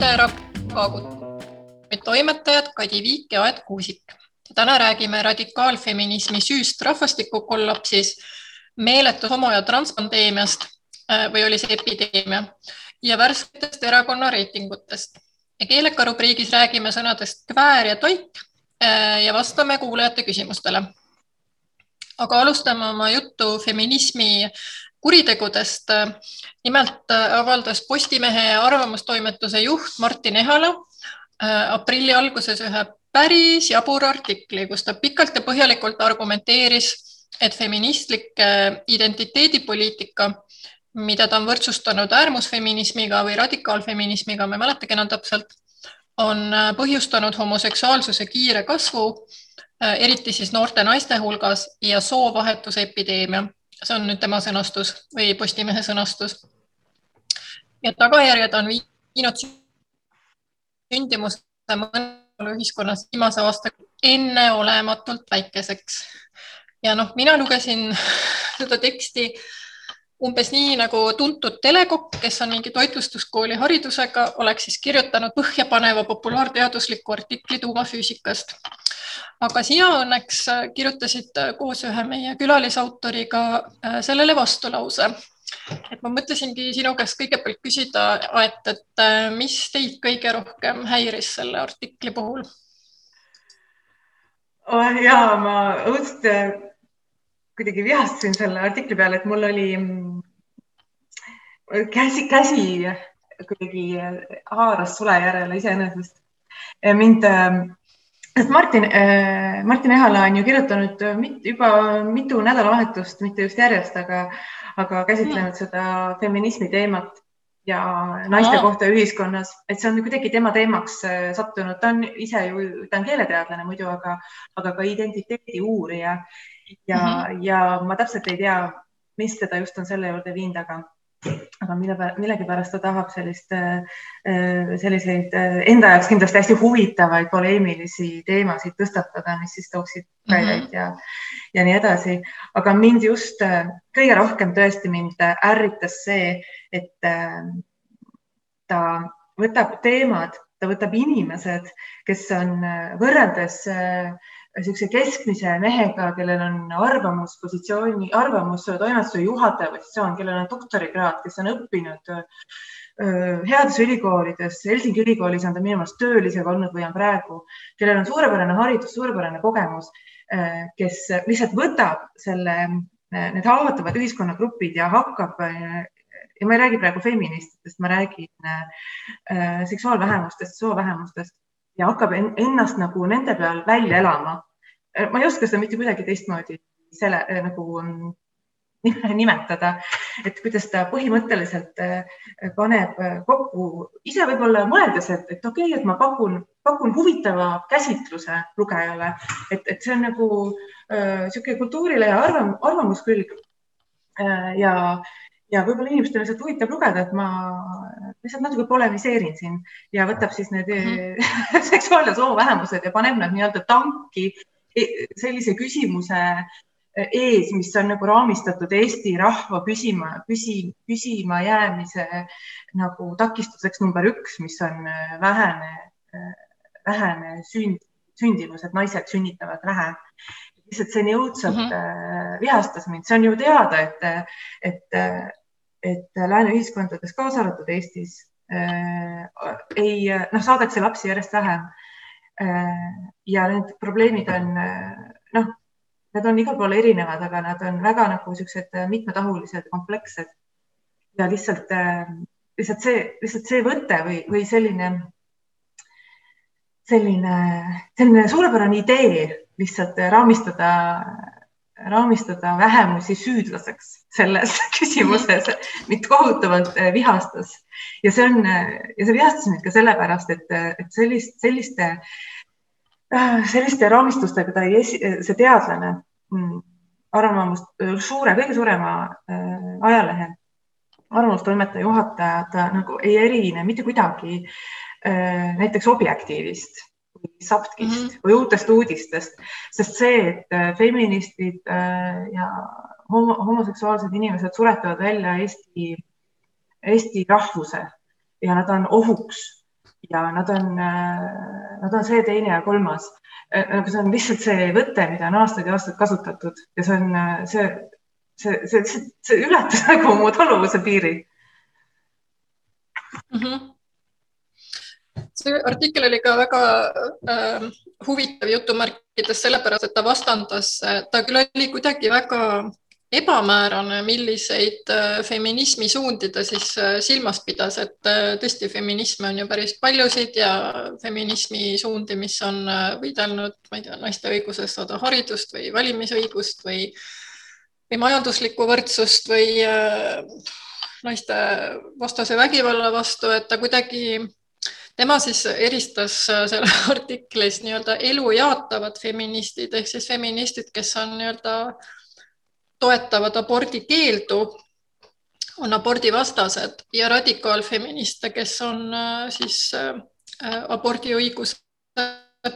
Erakaagut toimetajad Kadi Viik ja Aet Kuusik. täna räägime radikaalfeminismi süüst rahvastikukollapsis, meeletu homo- ja transpandeemiast äh, või oli see epideemia ja värsketest erakonna reitingutest. ja keeleka rubriigis räägime sõnadest kväär ja toik äh, ja vastame kuulajate küsimustele. aga alustame oma juttu feminismi kuritegudest. nimelt avaldas Postimehe arvamustoimetuse juht Martin Ehala äh, aprilli alguses ühe päris jabura artikli, kus ta pikalt ja põhjalikult argumenteeris, et feministlik identiteedipoliitika, mida ta on võrdsustanud äärmusfeminismiga või radikaalfeminismiga, ma ei mäletagi enam täpselt, on äh, põhjustanud homoseksuaalsuse kiire kasvu, äh, eriti siis noorte naiste hulgas ja soovahetuse epideemia see on nüüd tema sõnastus või Postimehe sõnastus. ja tagajärjed on viinud sündimuse mõnel ühiskonnas viimase aasta enneolematult väikeseks. ja noh, mina lugesin seda teksti umbes nii nagu tuntud telekokk, kes on mingi toitlustuskooli haridusega, oleks siis kirjutanud põhjapaneva populaarteadusliku artikli tuumafüüsikast aga sina õnneks äh, kirjutasid äh, koos ühe meie külalisautoriga äh, sellele vastulause. et ma mõtlesingi sinu käest kõigepealt küsida, et, et mis teid kõige rohkem häiris selle artikli puhul oh,? ja ma õudselt kuidagi vihastasin selle artikli peale, et mul oli mm, käsi, käsi kuidagi haaras sule järele iseenesest. mind sest Martin äh,, Martin Ehala on ju kirjutanud äh, mit, juba mitu nädalavahetust, mitte just järjest, aga, aga käsitlenud mm. seda feminismi teemat ja naiste oh. kohta ühiskonnas, et see on kuidagi tema teemaks äh, sattunud, ta on ise ju, ta on keeleteadlane muidu, aga, aga ka identiteedi uurija ja mm, -hmm. ja ma täpselt ei tea, mis teda just on selle juurde viinud, aga aga mille, millegipärast ta tahab sellist, äh, selliseid äh, enda jaoks kindlasti hästi huvitavaid poleemilisi teemasid tõstatada, mis siis tooksid väljaid mm -hmm. ja, ja nii edasi. aga mind just äh, kõige rohkem tõesti mind ärritas see, et ta võtab teemad, ta võtab inimesed, kes on võrreldes äh, niisuguse keskmise mehega, kellel on arvamuspositsiooni, arvamustoimetuse juhataja positsioon, kellel on doktorikraad, kes on õppinud heades ülikoolides, Helsingi ülikoolis on ta minu meelest töölisega olnud või on praegu, kellel on suurepärane haridus, suurepärane kogemus, kes lihtsalt võtab selle, need haavatavad ühiskonnagrupid ja hakkab ja ma ei räägi praegu feministidest, ma räägin äh, seksuaalvähemustest, soovähemustest ja hakkab ennast nagu nende peal välja elama. Ma ei oska seda mitte kuidagi teistmoodi selle äh, nagu mm, nimetada, et kuidas ta põhimõtteliselt äh, paneb kokku, ise võib-olla mõeldes, et, et okei okay,, et ma pakun, pakun huvitava käsitluse lugejale, et, et see on nagu niisugune äh, kultuurile ja arvam, arvamuskülg äh,. ja, ja võib-olla inimestele lihtsalt huvitav lugeda, et ma lihtsalt natuke polemiseerin siin ja võtab siis need mm -hmm. seksuaal- ja soovähemused ja paneb nad nii-öelda tanki sellise küsimuse ees, mis on nagu raamistatud Eesti rahva püsima, püsi, püsima jäämise nagu takistuseks number üks, mis on vähene, vähene sünd, sündimus, et naised sünnitavad vähe lihtsalt see nii õudselt mm -hmm. vihastas mind, see on ju teada, et, et et lääne ühiskondades, kaasa arvatud Eestis äh,, ei noh, saadakse lapsi järjest vähem äh,. Ja need probleemid on noh, need on igal pool erinevad, aga nad on väga nagu siuksed mitmetahulised, komplekssed. Ja lihtsalt äh,, lihtsalt see, lihtsalt see võte või, või selline, selline, selline suurepärane idee lihtsalt raamistada raamistada vähemusi süüdlaseks selles küsimuses, mind kohutavalt äh, vihastas. Ja see on ja see vihastas mind ka sellepärast, et, et sellist, selliste, äh, selliste raamistustega ta ei, see teadlane mm, arvamust, suure, kõige suurema ajalehe arvamustoimetaja juhataja, ta nagu ei erine mitte kuidagi näiteks Objektiivist Saptkist mm -hmm. või uutest uudistest, sest see, et äh, feministid äh, ja homo, homoseksuaalsed inimesed suretavad välja Eesti, Eesti rahvuse ja nad on ohuks ja nad on, nad on see, teine ja kolmas. nagu see on lihtsalt see võte, mida on aastaid ja aastaid kasutatud ja see on see, see, see, see, see ületas nagu mu taluvuse piiri mm. -hmm see artikkel oli ka väga äh, huvitav jutumärkides sellepärast, et ta vastandas, ta küll oli kuidagi väga ebamäärane, milliseid äh, feminismi suundi ta siis äh, silmas pidas, et äh, tõesti, feminisme on ju päris paljusid ja feminismi suundi, mis on võidelnud, ma ei tea, naiste õigusest saada haridust või valimisõigust või, või majanduslikku võrdsust või naiste vastase vägivalla vastu, et ta kuidagi tema siis eristas seal artiklis nii-öelda elu jaatavad feministid ehk siis feministid, kes on nii-öelda toetavad abordi keeldu, on abordivastased ja radikaalfeministe, kes on äh, siis äh, abordiõiguse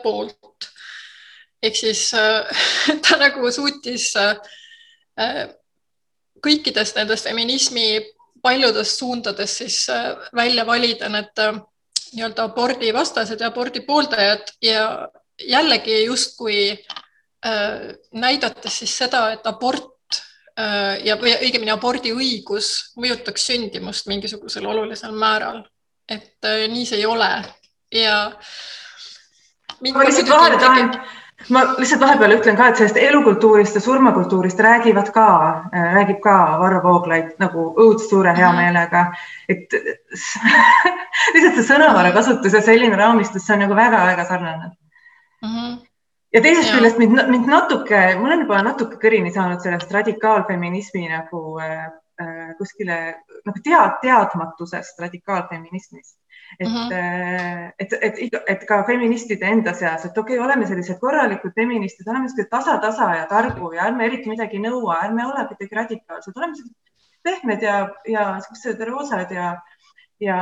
poolt. ehk siis äh, ta nagu suutis kõikidest nendest feminismi paljudest suundadest siis välja valida need nii-öelda abordivastased ja abordi pooldajad ja jällegi justkui äh, näidates siis seda, et abort äh, ja õigemini abordiõigus mõjutaks sündimust mingisugusel olulisel määral. et äh, nii see ei ole ja. ma lihtsalt vahele tahan ma lihtsalt vahepeal ütlen ka, et sellest elukultuurist ja surmakultuurist räägivad ka, räägib ka Varro Vooglaid nagu õudsuure heameelega, et lihtsalt see sõnavara kasutus ja selline raamistus, see on nagu väga-väga sarnane mm. -hmm. ja teisest küljest mind, mind natuke, ma olen juba natuke kõrini saanud sellest radikaalfeminismi nagu äh, äh, kuskile nagu tead, teadmatusest radikaalfeminismist et mm, -hmm. et, et, et, et ka feministide enda seas, et okei okay,, oleme sellised korralikud feministid, oleme sellised tasa-tasa ja targu ja ärme eriti midagi nõua, ärme ole kuidagi radikaalsed, oleme sellised pehmed ja, ja siuksed roosad ja, ja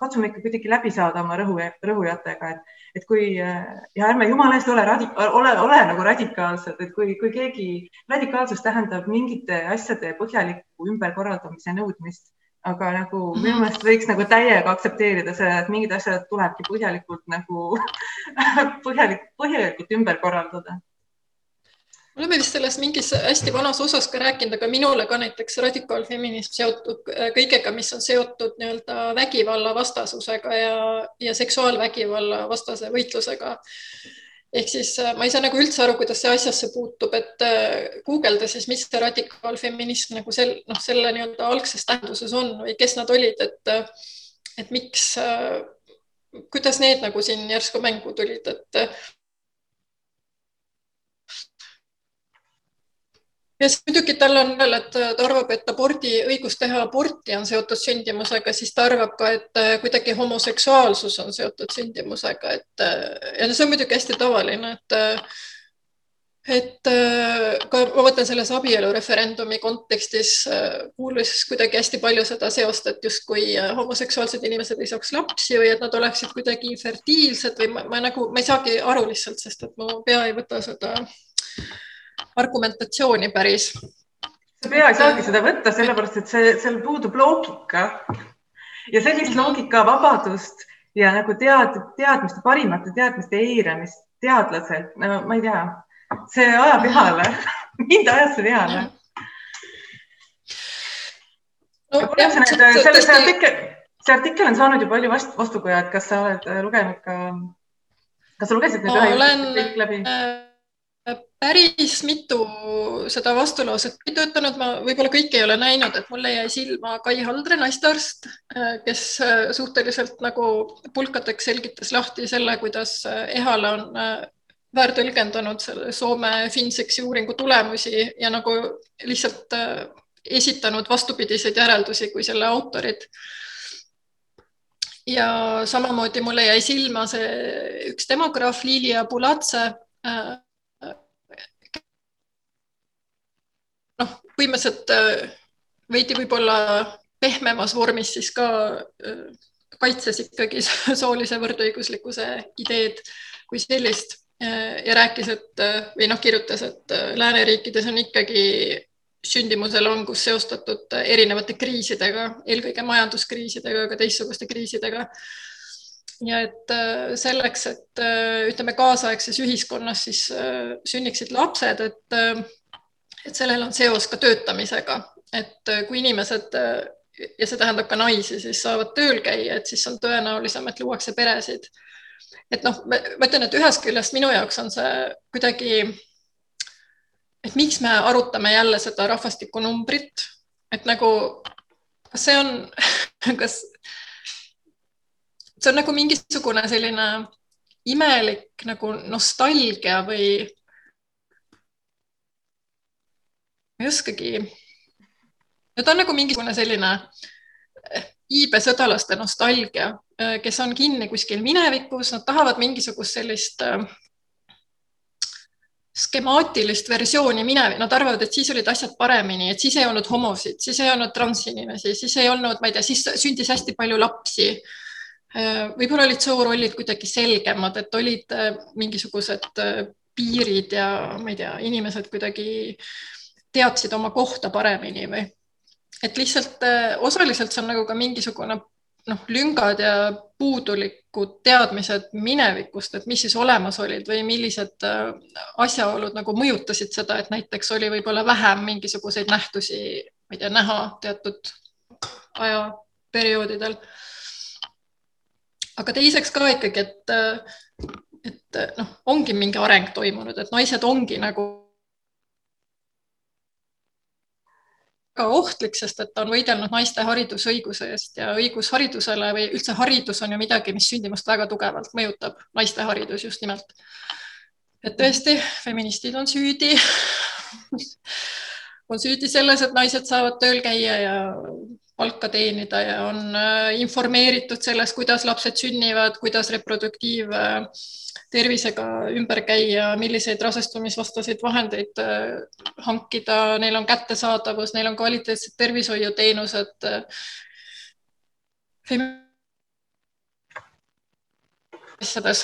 katsume ikka kuidagi läbi saada oma rõhu, rõhujatega, et, et kui ja ärme jumala eest ole radik-, ole, ole nagu radikaalsed, et kui, kui keegi, radikaalsus tähendab mingite asjade põhjaliku ümberkorraldamise nõudmist aga nagu -hmm. minu meelest võiks nagu täiega aktsepteerida seda, et mingid asjad tulebki põhjalikult nagu põhjalik, põhjalikult ümber korraldada. me oleme vist selles mingis hästi vanas osas ka rääkinud, aga minule ka näiteks radikaalfeminism seotud kõigega, mis on seotud nii-öelda vägivalla vastasusega ja, ja seksuaalvägivalla vastase võitlusega ehk siis äh, ma ei saa nagu üldse aru, kuidas see asjasse puutub, et äh, guugelda siis, mis see radikaalfeminism nagu sel, noh, selle nii-öelda algses tähenduses on või kes nad olid, et, äh, et miks, kuidas need nagu siin järsku mängu tulid, et ja siis muidugi tal on veel, et ta arvab, et abordi, õigus teha aborti on seotud sündimusega, siis ta arvab ka, et äh, kuidagi homoseksuaalsus on seotud sündimusega, et äh, ja see on muidugi hästi tavaline, et äh, et ka ma mõtlen selles abielureferendumi kontekstis kuulus kuidagi hästi palju seda seost, et justkui homoseksuaalsed inimesed ei saaks lapsi või et nad oleksid kuidagi infertiilsed või ma, ma nagu, ma ei saagi aru lihtsalt, sest et mu pea ei võta seda argumentatsiooni päris. sa pea ei saagi seda võtta, sellepärast et see, seal puudub loogika ja sellist loogikavabadust ja nagu tead, teadmiste, parimate teadmiste eiramist teadlaselt, no ma ei tea, see ajab vihale mind ajas see vihale. No, selle, see artikkel, see artikkel on saanud ju palju vastu, vastukaja, et kas sa oled lugenud ka, kas sa lugesid need ühe olen... läbi? Päris mitu seda vastulauset töötanud, ma võib-olla kõike ei ole näinud, et mulle jäi silma Kai Haldre, naistearst, kes suhteliselt nagu pulkadeks selgitas lahti selle, kuidas Ehala on väärtõlgendanud selle Soome Finseksi uuringu tulemusi ja nagu lihtsalt esitanud vastupidiseid järeldusi kui selle autorid. ja samamoodi mulle jäi silma see üks demograaf Lilia Bulatse noh, põhimõtteliselt äh, veidi võib-olla pehmemas vormis siis ka äh, kaitses ikkagi soolise võrdõiguslikkuse ideed kui sellist äh, ja rääkis, et või noh, kirjutas, et lääneriikides on ikkagi sündimuse langus seostatud erinevate kriisidega, eelkõige majanduskriisidega, aga teistsuguste kriisidega. ja et selleks, et ütleme, kaasaegses ühiskonnas siis sünniksid lapsed, et, et sellel on seos ka töötamisega, et kui inimesed ja see tähendab ka naisi, siis saavad tööl käia, et siis on tõenäolisem, et luuakse peresid. et noh, ma ütlen, et ühest küljest minu jaoks on see kuidagi, et miks me arutame jälle seda rahvastikunumbrit, et nagu, kas see on, kas see on nagu mingisugune selline imelik nagu nostalgia või ma ei oskagi. ta on nagu mingisugune selline eh, iibesõdalaste nostalgia, eh, kes on kinni kuskil minevikus, nad tahavad mingisugust sellist eh, skemaatilist versiooni minevi-, nad arvavad, et siis olid asjad paremini, et siis ei olnud homosid, siis ei olnud transinimesi, siis ei olnud, ma ei tea, siis sündis hästi palju lapsi Äh, võib-olla olid soorollid kuidagi selgemad, et olid äh, mingisugused äh, piirid ja ma ei tea, inimesed kuidagi teadsid oma kohta paremini või? Et lihtsalt osaliselt see on nagu ka mingisugune noh, lüngad ja puudulikud teadmised minevikust, et mis siis olemas olid või millised asjaolud nagu mõjutasid seda, et näiteks oli võib-olla vähem mingisuguseid nähtusi, ma ei tea, näha teatud ajaperioodidel. Aga teiseks ka ikkagi, et, et noh, ongi mingi areng toimunud, et naised ongi nagu väga ohtlik, sest et ta on võidelnud naiste haridusõiguse eest ja õigus haridusele või üldse haridus on ju midagi, mis sündimust väga tugevalt mõjutab, naiste haridus just nimelt. et tõesti, feministid on süüdi on süüdi selles, et naised saavad tööl käia ja palka teenida ja on äh, informeeritud sellest, kuidas lapsed sünnivad, kuidas reproduktiivtervisega ümber käia, milliseid rasestumisvastaseid vahendeid äh, hankida, neil on kättesaadavus, neil on kvaliteetsed tervishoiuteenused. asjades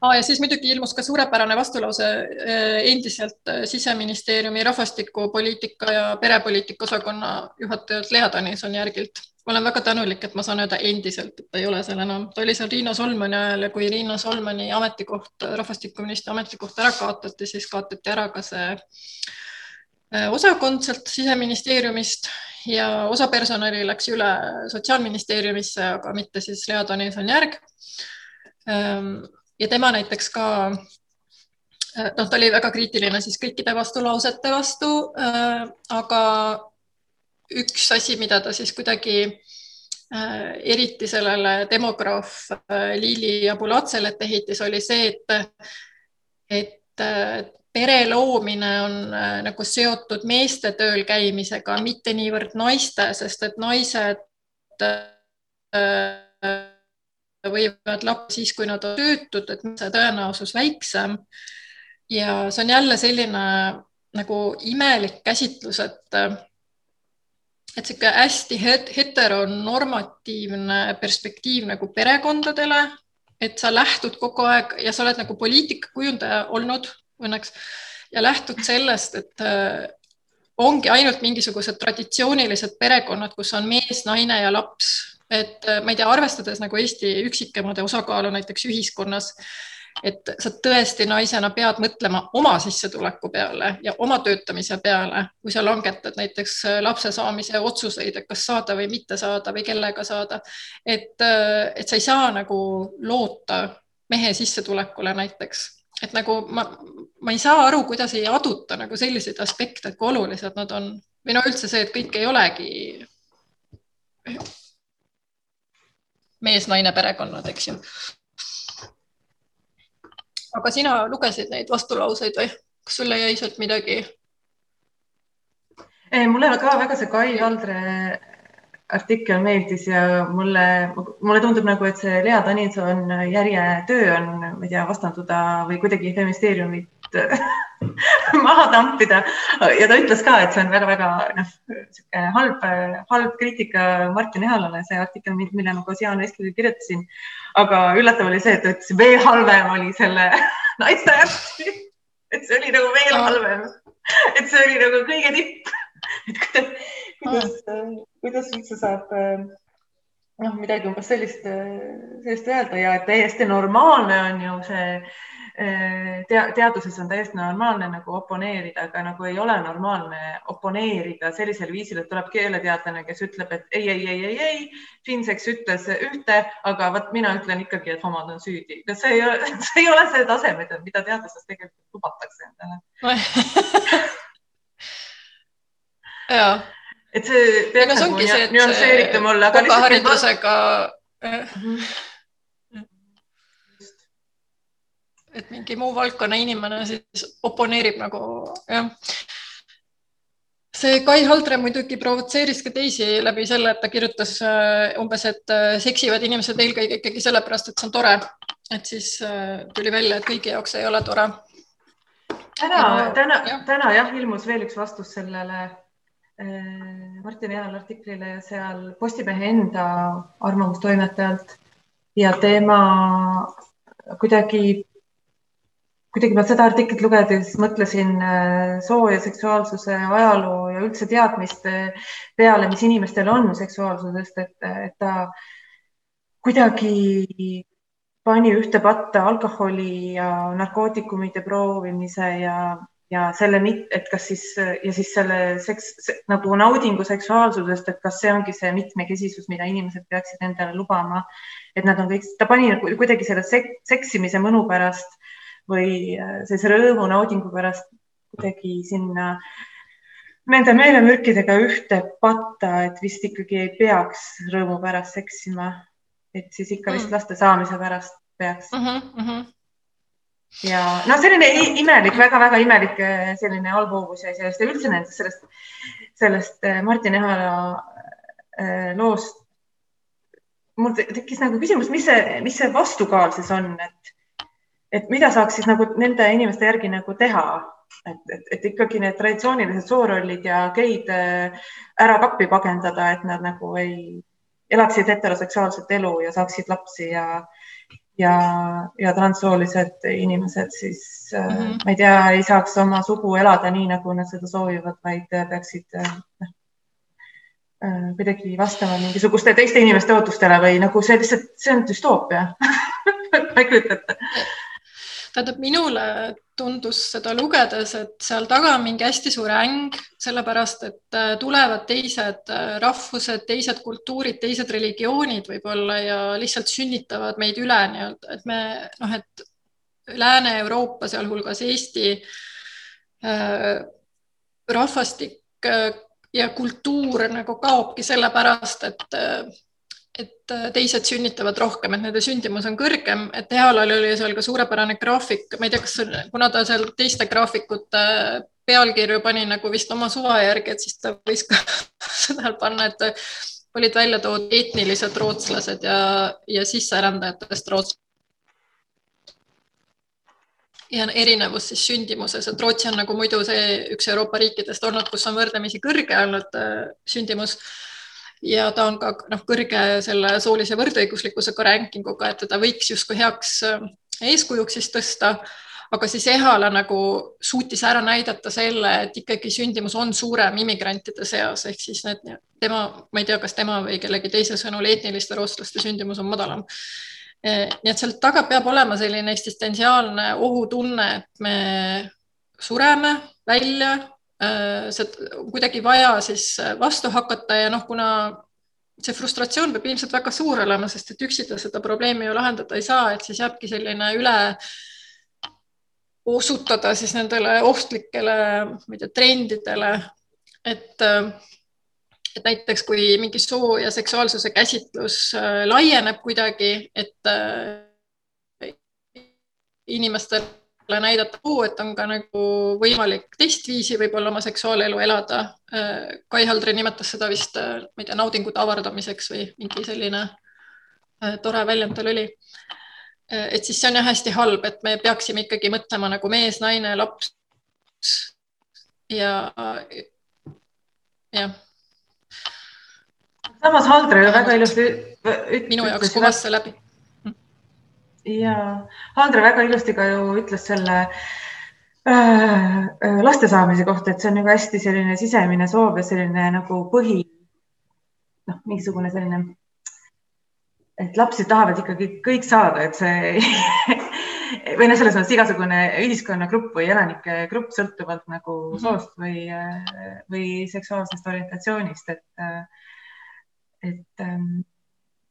ah,. ja siis muidugi ilmus ka suurepärane vastulause eh, endiselt eh, siseministeeriumi rahvastikupoliitika ja perepoliitika osakonna juhatajalt Lea Tõnisson-Järgilt. ma olen väga tänulik, et ma saan öelda endiselt, et ta ei ole seal enam, ta oli seal Riina Solmani ajal ja kui Riina Solmani ametikoht, rahvastikuministri ametikoht ära kaotati, siis kaotati ära ka see eh, osakond sealt siseministeeriumist ja osa personali läks üle Sotsiaalministeeriumisse, aga mitte siis Lea Tõnisson-Järg ehm, ja tema näiteks ka äh, noh, ta oli väga kriitiline siis kõikide vastulausete vastu äh,, aga üks asi, mida ta siis kuidagi äh, eriti sellele demograaf Liili Abulatsele ette heitis, oli see, et, et pere loomine on nagu seotud meeste tööl käimisega, mitte niivõrd naiste, sest et naised äh, võivad lapsi siis, kui nad on töötud, et see tõenäosus väiksem. ja see on jälle selline nagu imelik käsitlus, et et niisugune hästi heteronormatiivne perspektiiv nagu perekondadele, et sa lähtud kogu aeg ja sa oled nagu poliitikakujundaja olnud õnneks ja lähtud sellest, et ongi ainult mingisugused traditsioonilised perekonnad, kus on mees, naine ja laps et äh, ma ei tea, arvestades nagu Eesti üksikemade osakaalu näiteks ühiskonnas, et sa tõesti naisena pead mõtlema oma sissetuleku peale ja oma töötamise peale, kui sa langetad näiteks äh, lapse saamise otsuseid, et kas saada või mitte saada või kellega saada. et, äh, et sa ei saa nagu loota mehe sissetulekule näiteks, et nagu ma, ma ei saa aru, kuidas ei aduta nagu selliseid aspekte, et kui olulised nad on või no üldse see, et kõik ei olegi mees-naine perekonnad, eks ju. aga sina lugesid neid vastulauseid või kas sulle jäi sealt midagi? mulle ka väga see Kai Haldre artikkel meeldis ja mulle, mulle tundub nagu, et see Lea Tõnisson järjetöö on, ma ei tea, vastanduda või kuidagi feministeeriumit maha tampida. Ja ta ütles ka, et see on väga-väga noh, halb, halb kriitika Martin Ehalale, see artikkel, mille ma koos Jaan Veskiga kirjutasin. aga üllatav oli see, et ta ütles, veel halvem oli selle naiste arsti, et see oli nagu veel halvem, et see oli nagu kõige tipp. et kuidas, kuidas, kuidas üldse saab noh, midagi umbes sellist, sellist öelda. Ja täiesti normaalne on ju see tea, teaduses on täiesti normaalne nagu oponeerida, aga nagu ei ole normaalne oponeerida sellisel viisil, et tuleb keeleteadlane, kes ütleb, et ei, ei, ei, ei, ei, Finseks ütles ühte, aga vot mina ütlen ikkagi, et homod on süüdi. no see ei ole, see ei ole see tase, mida, teaduses tegelikult lubatakse endale ja. et see peaks nagu nüansseeritum olla. haridusega mm. -hmm et mingi muu valdkonna inimene siis oponeerib nagu jah. see Kai Haldre muidugi provotseeris ka teisi läbi selle, et ta kirjutas äh, umbes, et äh, seksivad inimesed eelkõige ikkagi sellepärast, et see on tore. et siis äh, tuli välja, et kõigi jaoks ei ole tore. täna, täna, täna jah, ilmus veel üks vastus sellele Martin Ehala artiklile ja seal Postimehe enda arvamustoimetajalt ja tema kuidagi kuidagi ma seda artiklit lugedes mõtlesin äh, soo ja seksuaalsuse ajaloo ja üldse teadmiste peale, mis inimestel on seksuaalsusest, et, et ta kuidagi pani ühte patta alkoholi ja narkootikumide proovimise ja, ja selle, et kas siis ja siis selle seks nagu naudingu seksuaalsusest, et kas see ongi see mitmekesisus, mida inimesed peaksid endale lubama, et nad on kõik, ta pani nagu kuidagi selle sek, seksimise mõnu pärast või äh, sellise rõõmu naudingu pärast kuidagi sinna nende meelemürkidega ühte patta, et vist ikkagi ei peaks rõõmu pärast seksima. et siis ikka vist mm. laste saamise pärast peaks mm. -hmm. ja no selline imelik väga,, väga-väga imelik äh, selline allhoovus ja sellest ja üldse nendest sellest, sellest äh, Martin Ehala loost. mul tekkis nagu küsimus, mis see, mis see vastukaal siis on, et et mida saaks siis nagu nende inimeste järgi nagu teha, et, et, et ikkagi need traditsioonilised soorollid ja geid äh, ära kappi pagendada, et nad nagu ei elaksid heteroseksuaalset elu ja saaksid lapsi ja, ja, ja transsoolised inimesed siis mm, -hmm. ma ei tea, ei saaks oma sugu elada nii, nagu nad seda soovivad, vaid peaksid noh, kuidagi vastama mingisuguste teiste inimeste ootustele või nagu see lihtsalt, see on düstoopia ma ei kujuta ette tähendab, minule tundus seda lugedes, et seal taga on mingi hästi suur äng, sellepärast et äh, tulevad teised äh, rahvused, teised kultuurid, teised religioonid võib-olla ja lihtsalt sünnitavad meid üle nii-öelda, et me noh, et Lääne-Euroopa, sealhulgas Eesti äh, rahvastik äh, ja kultuur nagu kaobki sellepärast, et et äh, teised sünnitavad rohkem, et nende sündimus on kõrgem, et Ehalal oli seal ka suurepärane graafik, ma ei tea, kas, kuna ta seal teiste graafikute pealkirju pani nagu vist oma suva järgi, et siis ta võis ka seda panna, et olid välja toodud etnilised rootslased ja, ja sisserändajatest rootslased. ja erinevus siis sündimuses, et Rootsi on nagu muidu see üks Euroopa riikidest olnud, kus on võrdlemisi kõrge olnud äh, sündimus ja ta on ka noh, kõrge selle soolise võrdõiguslikkusega ranking uga, et teda võiks justkui heaks äh, eeskujuks siis tõsta. aga siis Ehala nagu suutis ära näidata selle, et ikkagi sündimus on suurem immigrantide seas, ehk siis need tema, ma ei tea, kas tema või kellegi teise sõnul etniliste rootslaste sündimus on madalam. Äh, nii et seal taga peab olema selline eksistentsiaalne ohutunne, et me sureme välja kuidagi vaja siis äh, vastu hakata ja noh, kuna see frustratsioon peab ilmselt väga suur olema, sest et üksinda seda probleemi ju lahendada ei saa, et siis jääbki selline üle osutada siis nendele ohtlikele, ma ei tea, trendidele, et äh, et näiteks kui mingi soo ja seksuaalsuse käsitlus laieneb kuidagi, et inimestel näidata, et on ka nagu võimalik teistviisi võib-olla oma seksuaalelu elada. Kai Haldre nimetas seda vist, ma ei tea, naudingute avardamiseks või mingi selline äh, tore väljend tal oli. et siis see on jah hästi halb, et me peaksime ikkagi mõtlema nagu mees, naine, laps ja, jah. samas Haldre väga ilusti. minu jaoks kuvas see läbi ja Andre väga ilusti ka ju ütles selle äh, äh, laste saamise kohta, et see on nagu hästi selline sisemine soov ja selline nagu põhi, noh, mingisugune selline et lapsi tahavad ikkagi kõik saada, et see või noh, selles mõttes igasugune ühiskonnagrupp või elanike grupp sõltuvalt nagu mm -hmm. soost või, või seksuaalsest orientatsioonist, et, et,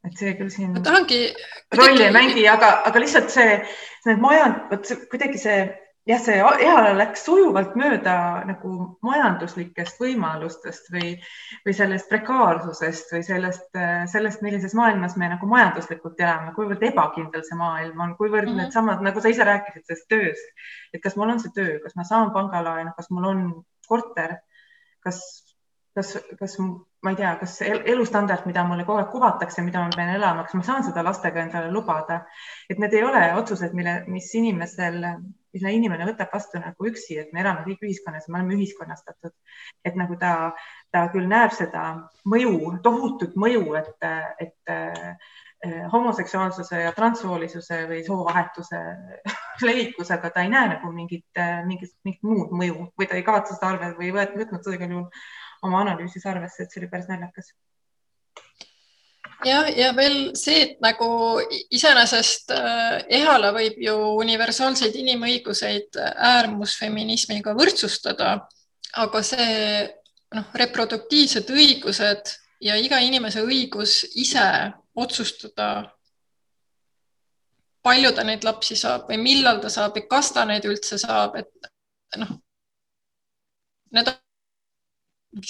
et see küll siin ma tahangi rolli ei mängi, aga, aga lihtsalt see, need majand, vot kuidagi see jah, see Ehala läks sujuvalt mööda nagu majanduslikest võimalustest või, või sellest prekaarsusest või sellest, sellest, millises maailmas me nagu majanduslikult elame, kuivõrd ebakindel see maailm on, kuivõrd mm -hmm. needsamad, nagu sa ise rääkisid sellest tööst, et kas mul on see töö, kas ma saan pangalaenu, kas mul on korter, kas, kas, kas ma ei tea, kas elustandard, mida mulle kogu aeg kuvatakse, mida ma pean elama, kas ma saan seda lastega endale lubada, et need ei ole otsused, mille, mis inimesel mille inimene võtab vastu nagu üksi, et me elame kõik ühiskonnas, me oleme ühiskonnastatud, et nagu ta, ta küll näeb seda mõju, tohutut mõju, et, et eh, homoseksuaalsuse ja transsoolisuse või soovahetuse levikus, aga ta ei näe nagu mingit, mingit, mingit muud mõju või ta ei kavatse seda arve või võtnud seda igal juhul oma analüüsis arvesse, et see oli päris naljakas. Ja, ja veel see, et nagu iseenesest äh, Ehala võib ju universaalseid inimõiguseid äärmusfeminismiga võrdsustada, aga see noh, reproduktiivsed õigused ja iga inimese õigus ise otsustada, palju ta neid lapsi saab või millal ta saab ja kas ta neid üldse saab, et noh, need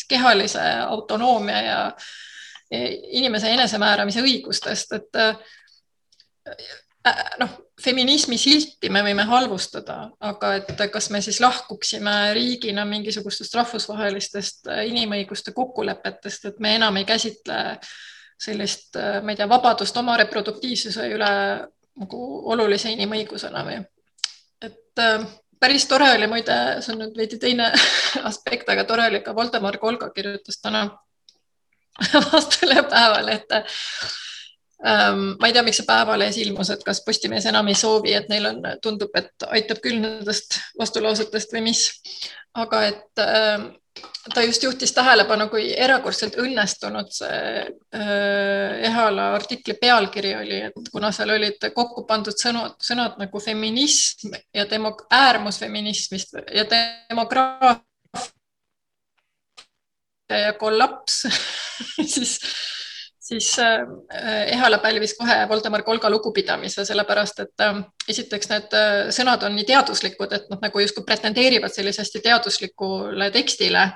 kehalise autonoomia ja äh, inimese enesemääramise õigustest, et äh, noh, feminismi silti me võime halvustada, aga et kas me siis lahkuksime riigina mingisugustest rahvusvahelistest inimõiguste kokkulepetest, et me enam ei käsitle sellist, ma ei tea, vabadust oma reproduktiivsuse üle nagu olulise inimõigusena või? et äh, päris tore oli muide, see on nüüd veidi teine aspekt, aga tore oli ka Voldemar Kolga kirjutas täna vastule Päevalehte ähm,. Ma ei tea, miks see Päevalehes ilmus, et kas Postimees enam ei soovi, et neil on, tundub, et aitab küll nendest vastulausetest või mis. aga et ähm, ta just juhtis tähelepanu, kui erakordselt õnnestunud see äh, Ehala artikli pealkiri oli, et kuna seal olid kokku pandud sõnad, sõnad nagu feminism ja demok-, äärmusfeminismist ja demograafia ja kollaps siis, siis äh, Ehala pälvis kohe Voldemar Kolga lugupidamise, sellepärast et äh, esiteks need äh, sõnad on nii teaduslikud, et noh, nagu justkui pretendeerivad sellise hästi teaduslikule tekstile.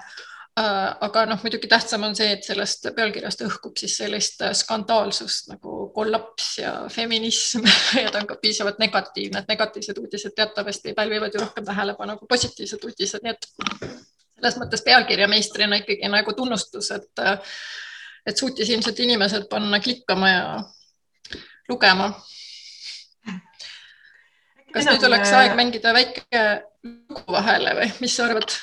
Aga noh, muidugi tähtsam on see, et sellest pealkirjast õhkub siis sellist skandaalsust nagu kollaps ja feminism ja ta on ka piisavalt negatiivne, et negatiivsed uudised teatavasti pälvivad ju rohkem tähelepanu kui positiivsed uudised, nii et selles mõttes pealkirjameistrina ikkagi nagu tunnustus, et, et suutis ilmselt inimesed panna klikkama ja lugema. kas nüüd oleks aeg mängida väike lugu vahele või mis sa arvad?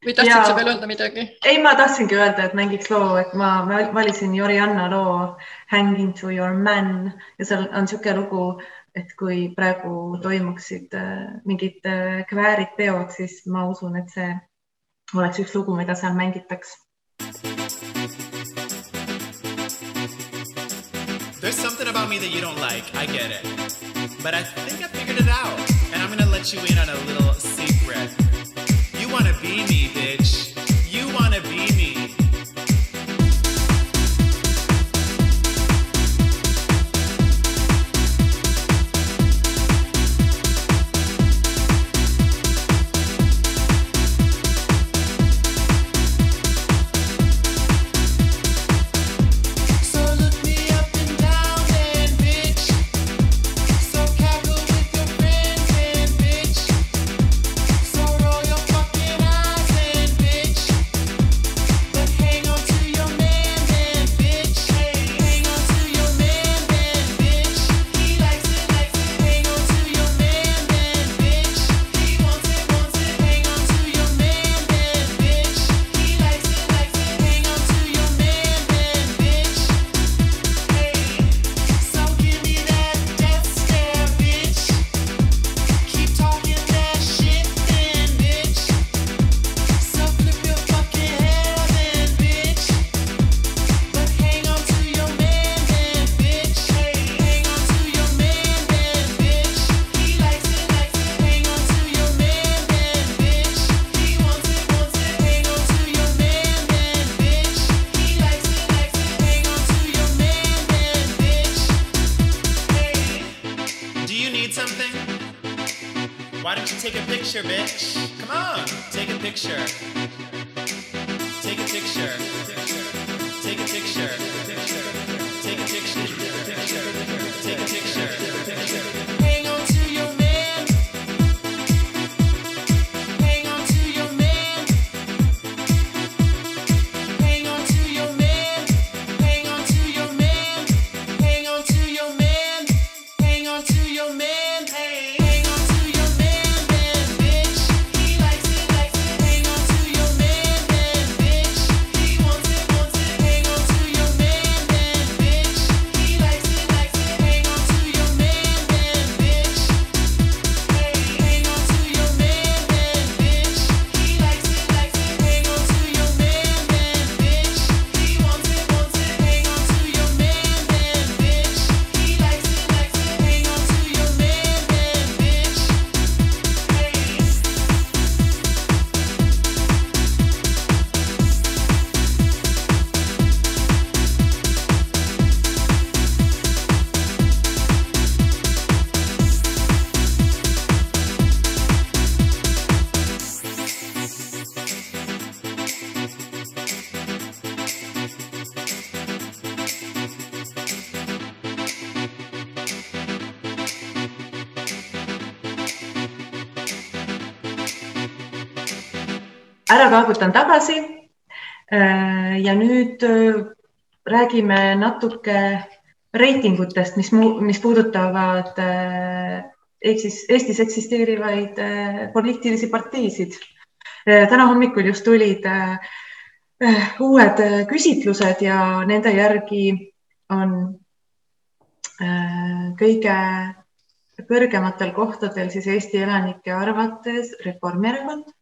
või tahtsid ja, sa veel öelda midagi? ei, ma tahtsingi öelda, et mängiks loo, et ma valisin Jorianna loo Hang into your man ja seal on niisugune lugu, et kui praegu toimuksid äh, mingid äh, kväärid, peod, siis ma usun, et see oleks üks lugu, mida seal mängitaks. There's something about me that you don't like, I get it. But I think I figured it out. And I'm gonna let you in on a little secret. You wanna be me, bitch. You wanna be Why kaagutan tagasi. ja nüüd äh, räägime natuke reitingutest, mis, mis puudutavad äh, ehk siis Eestis eksisteerivaid äh, poliitilisi parteisid. täna hommikul just tulid uued küsitlused ja nende järgi on kõige kõrgematel kohtadel siis Eesti elanike arvates Reformierakond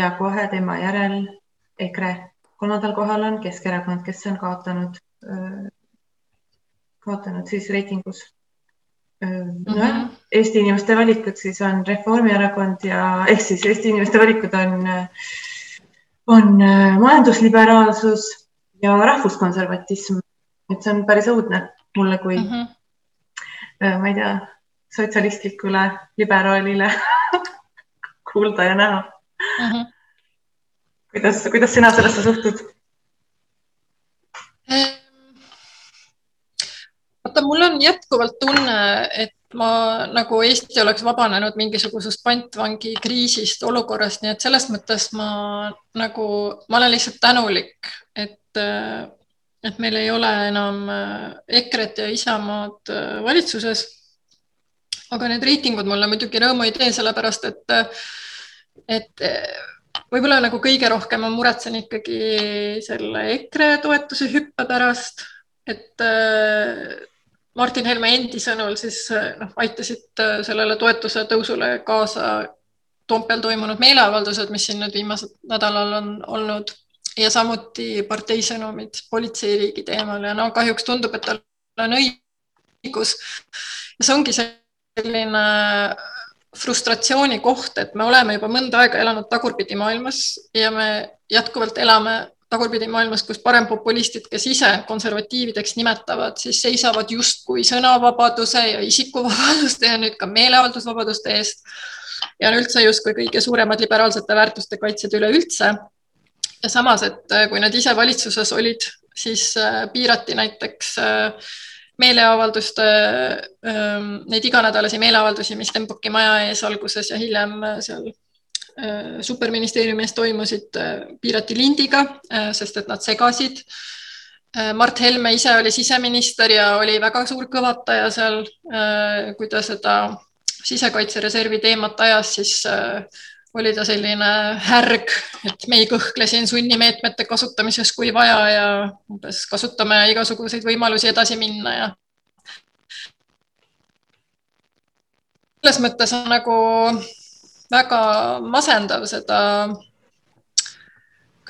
ja kohe tema järel EKRE. kolmandal kohal on Keskerakond, kes on kaotanud, kaotanud siis reitingus. nojah mm -hmm., Eesti inimeste valikud siis on Reformierakond ja ehk siis Eesti inimeste valikud on, on majandusliberaalsus ja rahvuskonservatism. et see on päris õudne mulle kui mm, -hmm. ma ei tea, sotsialistlikule liberaalile kuulda ja näha mm. -hmm. Kuidas, kuidas sina sellesse suhtud? vaata, mul on jätkuvalt tunne, et ma nagu Eesti oleks vabanenud mingisugusest pantvangi kriisist, olukorrast, nii et selles mõttes ma nagu, ma olen lihtsalt tänulik, et, et meil ei ole enam EKRE-t ja Isamaad valitsuses. aga need reitingud mulle muidugi rõõmu ei tee, sellepärast et et võib-olla nagu kõige rohkem ma muretsen ikkagi selle EKRE toetuse hüppe pärast, et Martin Helme endi sõnul siis noh, aitasid sellele toetuse tõusule kaasa Toompeal toimunud meeleavaldused, mis siin nüüd viimasel nädalal on olnud ja samuti partei sõnumid politseiriigi teemal ja no kahjuks tundub, et tal on õigus. ja see ongi selline frustratsiooni koht, et me oleme juba mõnda aega elanud tagurpidi maailmas ja me jätkuvalt elame tagurpidi maailmas, kus parempopulistid, kes ise konservatiivideks nimetavad, siis seisavad justkui sõnavabaduse ja isikuvabaduste ja nüüd ka meeleavaldusvabaduste eest. ja on üldse justkui kõige suuremad liberaalsete väärtuste kaitsjad üleüldse. ja samas, et kui nad ise valitsuses olid, siis piirati näiteks äh, meeleavalduste, neid iganädalasi meeleavaldusi, mis Stenbocki maja ees alguses ja hiljem seal superministeeriumi ees toimusid, piirati lindiga, sest et nad segasid. Mart Helme ise oli siseminister ja oli väga suur kõvataja seal, kui ta seda sisekaitsereservi teemat ajas, siis oli ta selline härg, et me ei kõhkle siin sunnimeetmete kasutamises, kui vaja ja umbes kasutame igasuguseid võimalusi edasi minna ja. selles mõttes on nagu väga masendav seda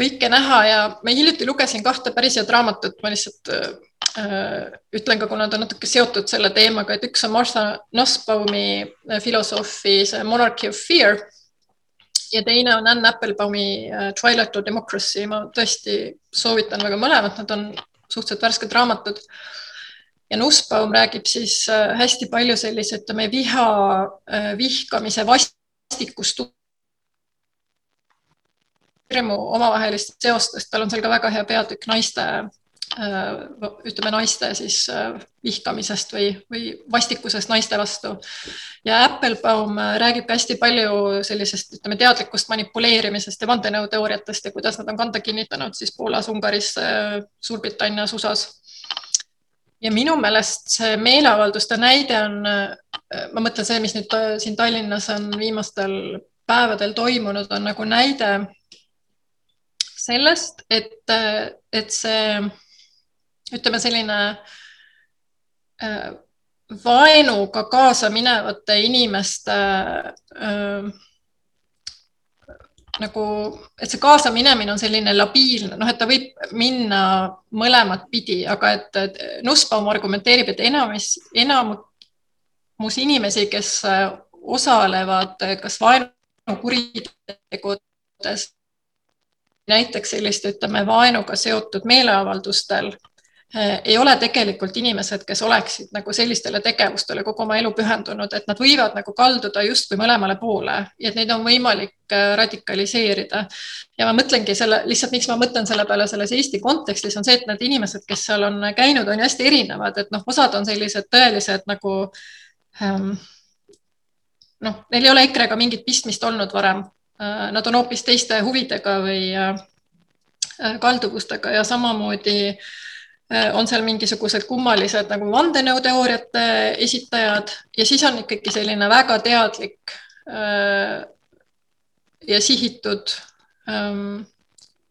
kõike näha ja ma hiljuti lugesin kahte päris head raamatut, ma lihtsalt äh, ütlen ka, kuna ta on natuke seotud selle teemaga, et üks on Martha Nussbaumi filosoofi see Monarchy of Fear ja teine on Anne Applebaumi Twilight of Democracy, ma tõesti soovitan väga mõlemat, nad on suhteliselt värsked raamatud. ja Nussbaum räägib siis äh, hästi palju sellise, ütleme, viha, vihkamise vastikust hirmu omavahelistest seostest, tal on seal ka väga hea peatükk naiste Äh, ütleme naiste siis äh, vihkamisest või, või vastikusest naiste vastu. ja Applebaum äh, räägib hästi palju sellisest, ütleme teadlikust manipuleerimisest ja vandenõuteooriatest ja kuidas nad on kanda kinnitanud siis Poolas, Ungaris, Suurbritannias, USA-s. ja minu meelest see meeleavalduste näide on, ma mõtlen see, mis nüüd siin Tallinnas on viimastel päevadel toimunud, on nagu näide sellest, et, et see ütleme selline äh, vaenuga kaasa minevate inimeste äh, nagu, et see kaasaminemine on selline labiilne, noh, et ta võib minna mõlemat pidi, aga et, et Nussbaum argumenteerib, et enamus, enamus inimesi, kes osalevad kas vaenukuritegudes, näiteks selliste, ütleme, vaenuga seotud meeleavaldustel Äh, ei ole tegelikult inimesed, kes oleksid nagu sellistele tegevustele kogu oma elu pühendunud, et nad võivad nagu kalduda justkui mõlemale poole ja et neid on võimalik äh, radikaliseerida. ja ma mõtlengi selle, lihtsalt miks ma mõtlen selle peale selles Eesti kontekstis on see, et need inimesed, kes seal on käinud, on hästi erinevad, et noh, osad on sellised tõelised nagu ähm, noh, neil ei ole EKRE-ga mingit pistmist olnud varem. Äh, nad on hoopis teiste huvidega või kalduvustega ja samamoodi äh, Äh, on seal mingisugused kummalised nagu vandenõuteooriate esitajad ja siis on ikkagi selline väga teadlik äh, ja sihitud ähm,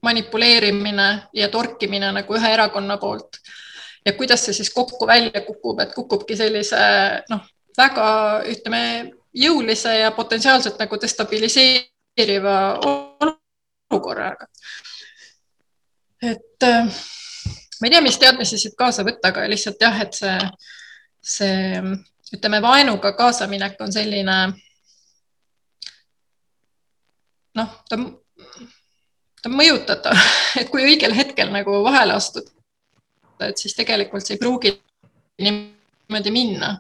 manipuleerimine ja torkimine nagu ühe erakonna poolt. ja kuidas see siis kokku välja kukub, et kukubki sellise noh, väga ütleme jõulise ja potentsiaalselt nagu destabiliseeriva olukorraga. et äh, ma ei tea, mis teadmisi siit kaasa võtta, aga lihtsalt jah, et see, see ütleme, vaenuga kaasaminek on selline noh, ta, ta on mõjutatav, et kui õigel hetkel nagu vahele astuda, et siis tegelikult see ei pruugi niimoodi minna.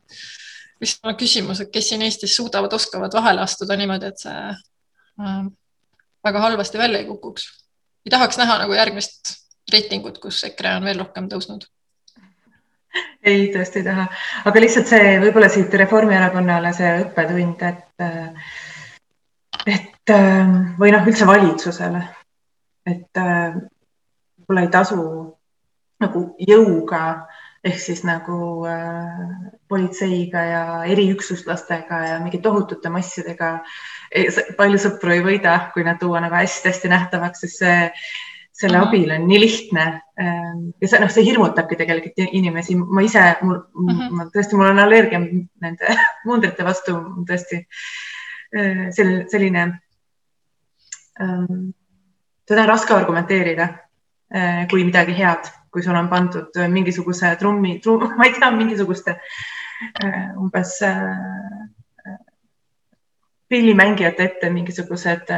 vist on küsimus, et kes siin Eestis suudavad, oskavad vahele astuda niimoodi, et see äh, väga halvasti välja ei kukuks. ei tahaks näha nagu järgmist reitingut, kus EKRE on veel rohkem tõusnud? ei, tõesti ei taha, aga lihtsalt see võib-olla siit Reformierakonnale see õppetund, et, et või noh, üldse valitsusele, et võib-olla ei tasu nagu jõuga ehk siis nagu äh, politseiga ja eriüksuslastega ja mingi tohutute massidega palju sõpru ei võida, kui nad tuua nagu hästi-hästi nähtavaks, sest see selle mm -hmm. abil on nii lihtne. Ähm, ja see, noh, see hirmutabki tegelikult inimesi. ma ise, mul mm, -hmm. ma tõesti, mul on allergia nende mundrite vastu tõesti äh, sel, selline ähm,, seda on raske argumenteerida äh, kui midagi head, kui sul on pandud mingisuguse trummi trum,, ma ei tea, mingisuguste äh, umbes pillimängijate ette mingisugused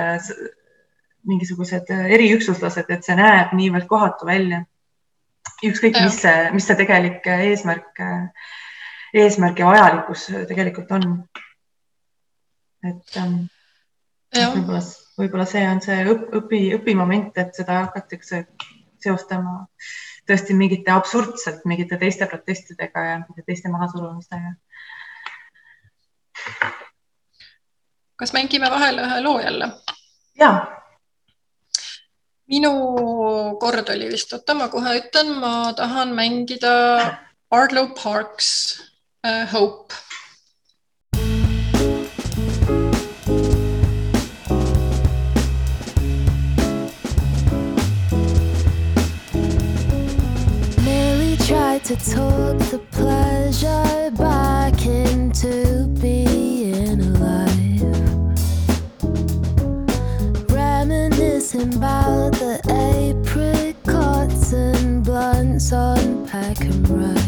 mingisugused äh, eriüksuslased, et see näeb niivõrd kohatu välja. ükskõik, mis see, mis see tegelik äh, eesmärk, äh, eesmärk ja vajalikkus tegelikult on. et ähm, võib-olla, võib-olla see on see õp, õpi, õpimoment, et seda hakatakse seostama tõesti mingite absurdselt mingite teiste protestidega ja teiste mahasurumistega. kas mängime vahele ühe loo jälle? ja minu kord oli vist, oota, ma kohe ütlen, ma tahan mängida Ardlow Parks uh, Hope. To talk the pleasure back into being alive. Reminiscing about I and run.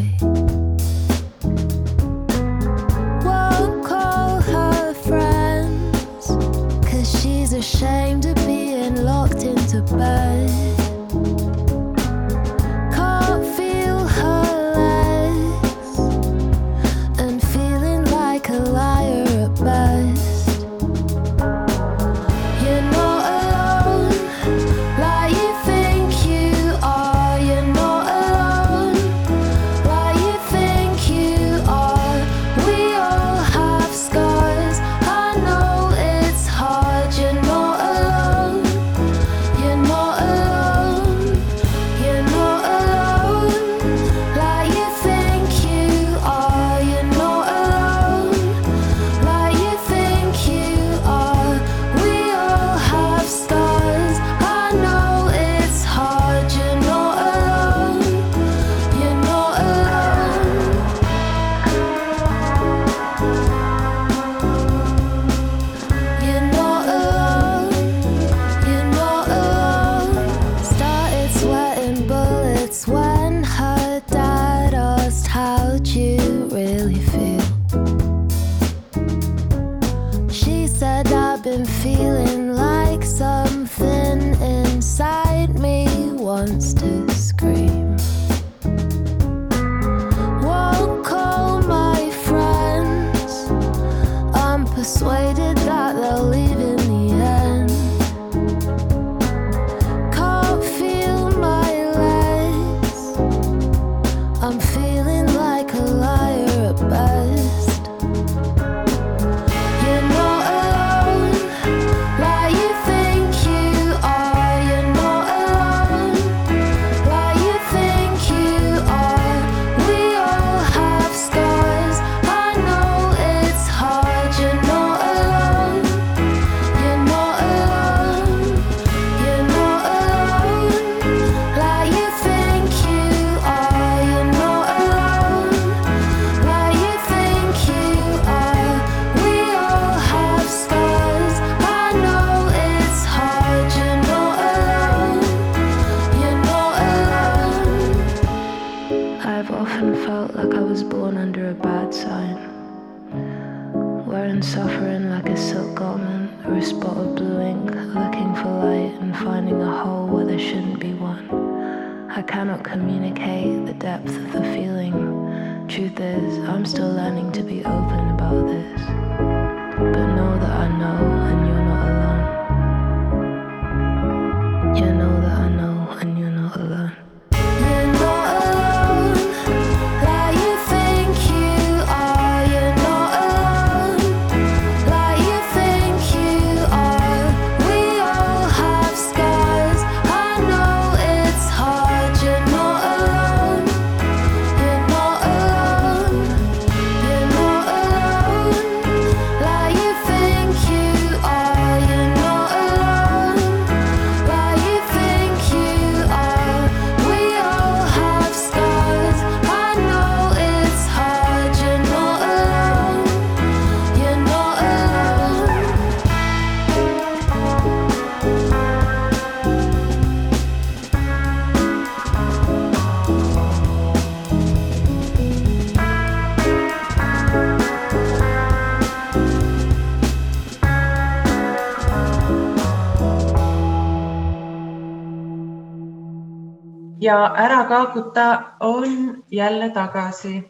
Ja Ära kaaguta on jälle tagasi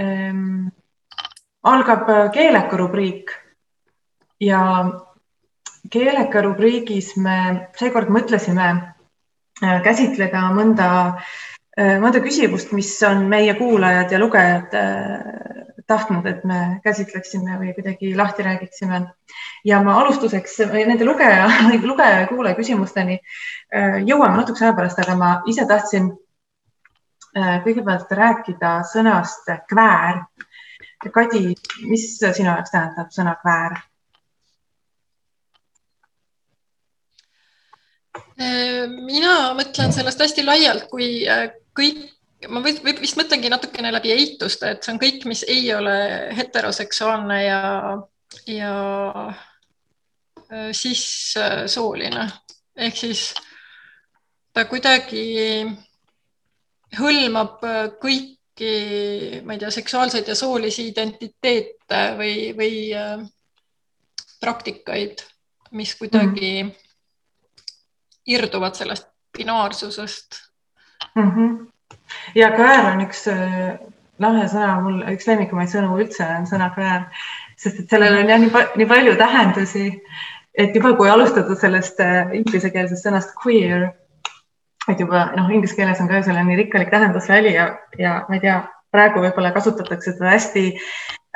ähm,. algab äh, keeleka rubriik ja keeleka rubriigis me seekord mõtlesime äh, käsitleda mõnda, mõnda küsimust, mis on meie kuulajad ja lugejad äh, tahtnud, et me käsitleksime või kuidagi lahti räägiksime. ja ma alustuseks nende lugeja, lugeja ja kuulaja küsimusteni äh, jõuame natukese aja pärast, aga ma ise tahtsin äh, kõigepealt rääkida sõnast kväär. Kadi, mis sinu jaoks tähendab sõna kväär? mina mõtlen sellest hästi laialt, kui äh, kõik, ma vist mõtlengi natukene läbi eituste, et see on kõik, mis ei ole heteroseksuaalne ja, ja äh, siis äh, sooline ehk siis ta kuidagi hõlmab äh, kõiki, ma ei tea, seksuaalseid ja soolisi identiteete või, või praktikaid, mis kuidagi mm irduvad sellest binaarsusest. mm. -hmm. ja kväär on üks lahe sõna, mul üks lemmikumaid sõnu üldse on sõna kväär, sest et sellel on jah nii, nii palju tähendusi, et juba kui alustada sellest äh, inglisekeelsest sõnast queer, et juba noh, inglise keeles on ka ju selle nii rikkalik tähendusväli ja, ja ma ei tea, praegu võib-olla kasutatakse seda hästi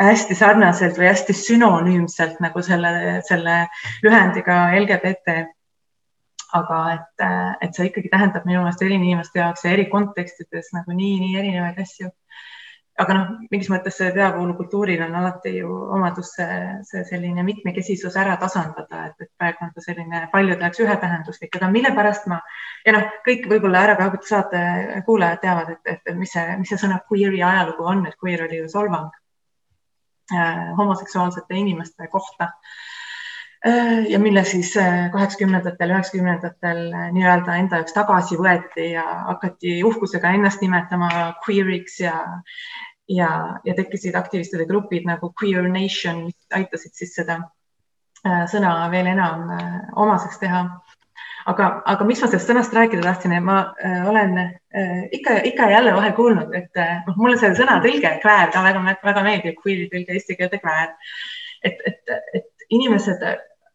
hästi sarnaselt või hästi sünonüümselt nagu selle, selle lühendiga LGBT aga et, et see ikkagi tähendab minu meelest eri inimeste jaoks ja eri kontekstides nagu nii, nii erinevaid asju. aga noh, mingis mõttes see peavoolukultuuril on alati ju omadus see, see selline mitmekesisus ära tasandada, et, et praegu on ta selline paljude jaoks ühetähenduslik, aga mille pärast ma ja noh, kõik võib-olla ära ka saate kuulajad teavad, et, et mis see, mis see sõna queer'i ajalugu on, et queer oli ju solvang äh, homoseksuaalsete inimeste kohta ja mille siis kaheksakümnendatel, üheksakümnendatel nii-öelda enda jaoks tagasi võeti ja hakati uhkusega ennast nimetama queer'iks ja, ja, ja tekkisid aktivistide grupid nagu Queer Nation, mis aitasid siis seda äh, sõna veel enam äh, omaseks teha. aga, aga mis ma sellest sõnast rääkida tahtsin, et ma äh, olen äh, ikka, ikka ja jälle vahel kuulnud, et äh, noh, mulle see sõnatõlge kväär ka väga, väga meeldib, queer'i tõlge eesti keelde kväär. et, et, et inimesed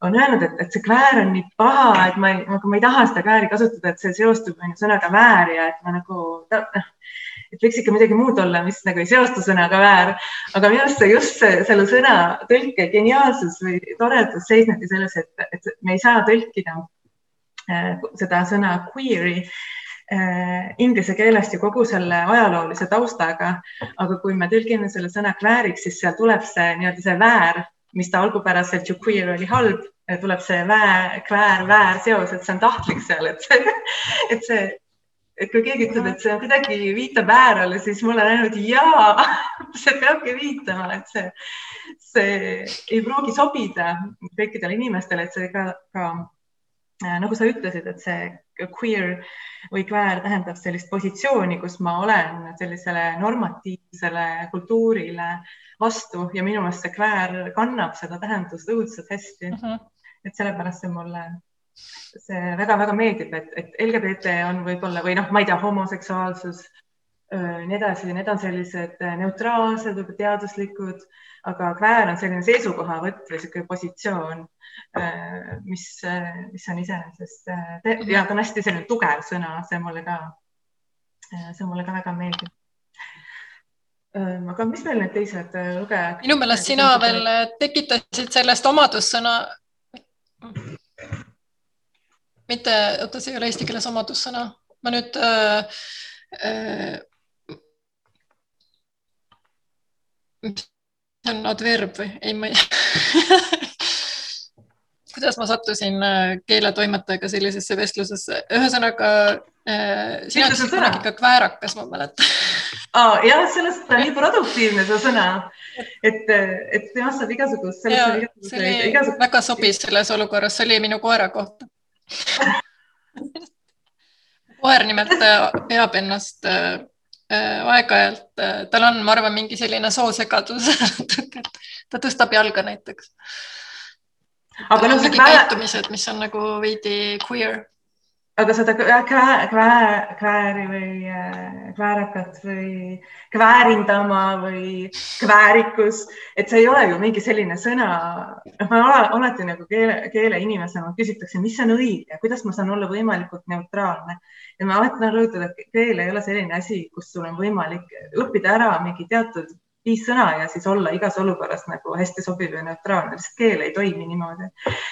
on öelnud, et, et see kväär on nii paha, et ma ei, nagu ma ei taha seda kvääri kasutada, et see seostub on ju sõnaga väär ja et ma nagu noh, et võiks ikka midagi muud olla, mis nagu ei seostu sõnaga väär. aga minu arust see just see, selle sõna tõlke geniaalsus või toredus seisnebki selles, et, et me ei saa tõlkida äh, seda sõna queer'i äh, inglise keelest ju kogu selle ajaloolise taustaga, aga kui me tõlgime selle sõna kvääriks, siis seal tuleb see nii-öelda see väär mis ta algupäraselt ju queer oli halb, tuleb see väär, kväär, väär seos, et see on tahtlik seal, et see, et see, et kui keegi ütleb, et see kuidagi viitab väärale, siis mul on ainult jaa, see peabki viitama, et see, see ei pruugi sobida kõikidele inimestele, et see ka, ka äh, nagu sa ütlesid, et see queer või kväär tähendab sellist positsiooni, kus ma olen sellisele normatiivsele kultuurile vastu ja minu meelest see kväär kannab seda tähendust õudselt hästi uh. -huh. et sellepärast see mulle see väga-väga meeldib, et, et LGBT on võib-olla või noh, ma ei tea, homoseksuaalsus, nii edasi, need on sellised neutraalsed, teaduslikud, aga kväär on selline seisukohavõtt või niisugune positsioon, mis, mis on iseenesest ja ta on hästi selline tugev sõna, see mulle ka, see mulle ka väga meeldib aga mis meil need teised lugejad? minu meelest sina veel tekitasid sellest omadussõna mitte, oota, see ei ole eesti keeles omadussõna, ma nüüd äh,. Äh, see on adverb või ei, ma ei kuidas ma sattusin äh, keeletoimetajaga sellisesse vestlusesse, ühesõnaga äh, sina ütlesid kunagi ka kväärakas, ma mäletan oh,. jah, sellest on nii produktiivne see sõna, et, et temast saab igasugust. see oli igasugust... väga sobis selles olukorras, see oli minu koera kohta koer nimelt äh, peab ennast äh, äh, aeg-ajalt, tal on, ma arvan, mingi selline soosegadus ta tõstab jalga näiteks. Aga noh, see käitumised, mis on nagu veidi queer aga seda kvää, kvää, kvääri või äh, kväärakat või kväärindama või kväärikus, et see ei ole ju mingi selline sõna. noh, ma alati nagu keele, keeleinimesena küsitakse, mis on õige, kuidas ma saan olla võimalikult neutraalne ja ma alati tahan rõhutada, et keel ei ole selline asi, kus sul on võimalik õppida ära mingi teatud viis sõna ja siis olla igas olukorras nagu hästi sobiv ja neutraalne, lihtsalt keel ei toimi niimoodi.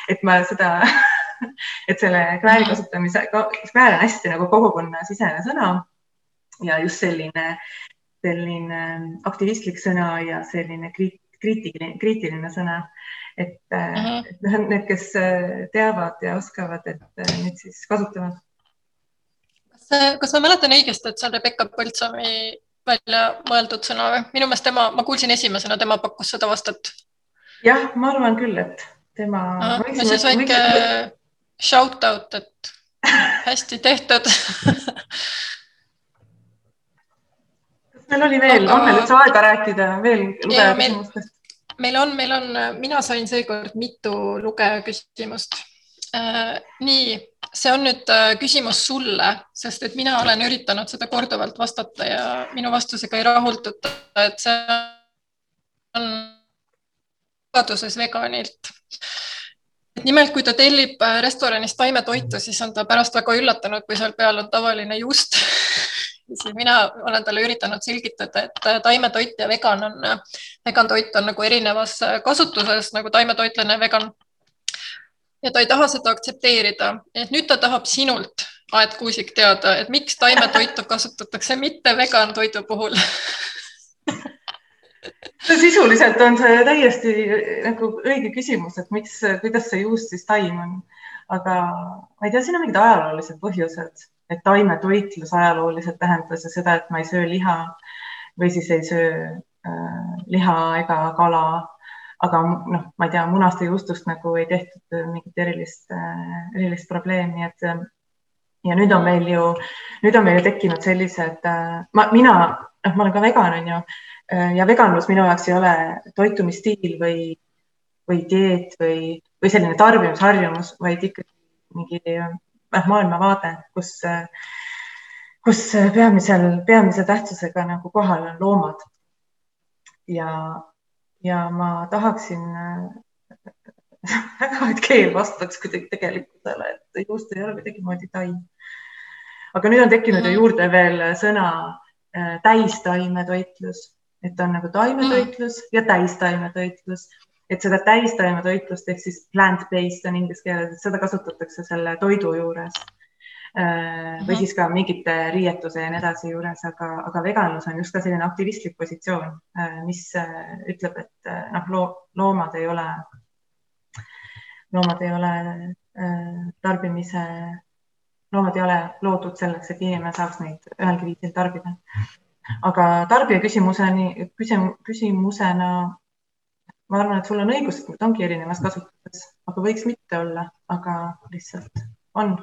et ma seda et selle kvääri kasutamise, kväär on hästi nagu kogukonnasisene sõna ja just selline, selline aktivistlik sõna ja selline kriitiline, kriitiline sõna. et uh -huh. et need, kes teavad ja oskavad, et nüüd siis kasutavad. kas, kas ma mäletan õigesti, et see on Rebecca Põltsamäe välja mõeldud sõna või? minu meelest tema, ma kuulsin esimesena, tema pakkus seda vastat. jah, ma arvan küll, et tema. no siis väike shout out, et hästi tehtud meil oli veel Aga..., on meil üldse aega rääkida veel lugeja küsimustest? meil on, meil on, mina sain seekord mitu lugeja küsimust äh,. nii, see on nüüd äh, küsimus sulle, sest et mina olen üritanud seda korduvalt vastata ja minu vastusega ei rahulduta, et see on vabaduses veganilt nimelt, kui ta tellib äh, restoranist taimetoitu, siis on ta pärast väga üllatunud, kui seal peal on tavaline juust siis mina olen talle üritanud selgitada, et äh, taimetoit ja vegan on, vegan toit on nagu erinevas kasutuses nagu taimetoitlane vegan. Ja ta ei taha seda aktsepteerida, et nüüd ta tahab sinult, Aet Kuusik, teada, et miks taimetoitu kasutatakse mitte vegan toidu puhul sisuliselt on see täiesti nagu õige küsimus, et miks, kuidas see juust siis taim on. aga ma ei tea, siin on mingid ajaloolised põhjused, et taimetoitlus ajalooliselt tähendas ju seda, et ma ei söö liha või siis ei söö äh, liha ega kala. Aga noh, ma ei tea, munast ja juustust nagu ei tehtud mingit erilist äh,, erilist probleemi, et ja nüüd on meil ju, nüüd on meil ju tekkinud sellised äh,, ma, mina, noh, ma olen ka vegan, on ju Äh, ja veganlus minu jaoks ei ole toitumisstiil või, või dieet või, või selline tarbimisharjumus, vaid ikkagi mingi noh, maailmavaade, kus, kus peamisel, peamise tähtsusega nagu kohal on loomad. ja, ja ma tahaksin väga, et keel vastaks kuidagi tegelikkusele, et juust ei ole kuidagimoodi taim. aga nüüd on tekkinud ju Mhm. juurde veel sõna äh, täistaimetoitlus, et on nagu taimetoitlus ja täistaimetoitlus, et seda täistaimetoitlust ehk siis plant-based on inglise keeles, et seda kasutatakse selle toidu juures äh, või Mhm. siis ka mingite riietuse ja nii edasi juures, aga, aga veganlus on just ka selline aktivistlik positsioon, mis äh, ütleb, et äh, noh, loo-, loomad ei ole, loomad ei ole äh, tarbimise, loomad ei ole loodud selleks, et inimene saaks neid ühelgi viisil tarbida. aga tarbija küsimuseni, küsim-, küsimusena ma arvan, et sul on õigus, et nad ongi erinevas kasutuses, aga võiks mitte olla, aga lihtsalt on.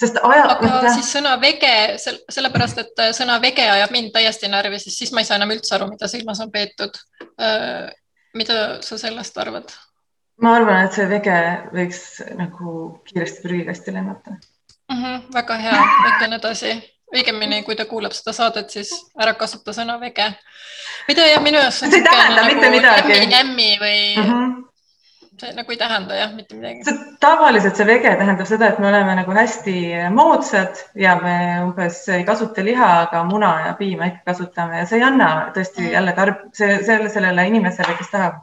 Sest aja. aga siis sõna vege, sellepärast et sõna vege ajab mind täiesti närvi, sest siis ma ei saa enam üldse aru, mida silmas on peetud. mida sa sellest arvad? ma arvan, et see vege võiks nagu kiiresti prügikasti lennata. mm. -hmm, väga hea, ütlen edasi. õigemini, kui ta kuulab seda saadet, siis ära kasuta sõna vege. mida jah, minu jaoks on See ei tähenda mitte midagi. ämmi-ämmi või Mm -hmm. See nagu ei tähenda jah, mitte midagi. tavaliselt see vege tähendab seda, et me oleme nagu hästi moodsad ja me umbes ei kasuta liha, aga muna ja piima ikka kasutame ja see ei anna tõesti Mm. jälle tarb-, see, selle, sellele inimesele, kes tahab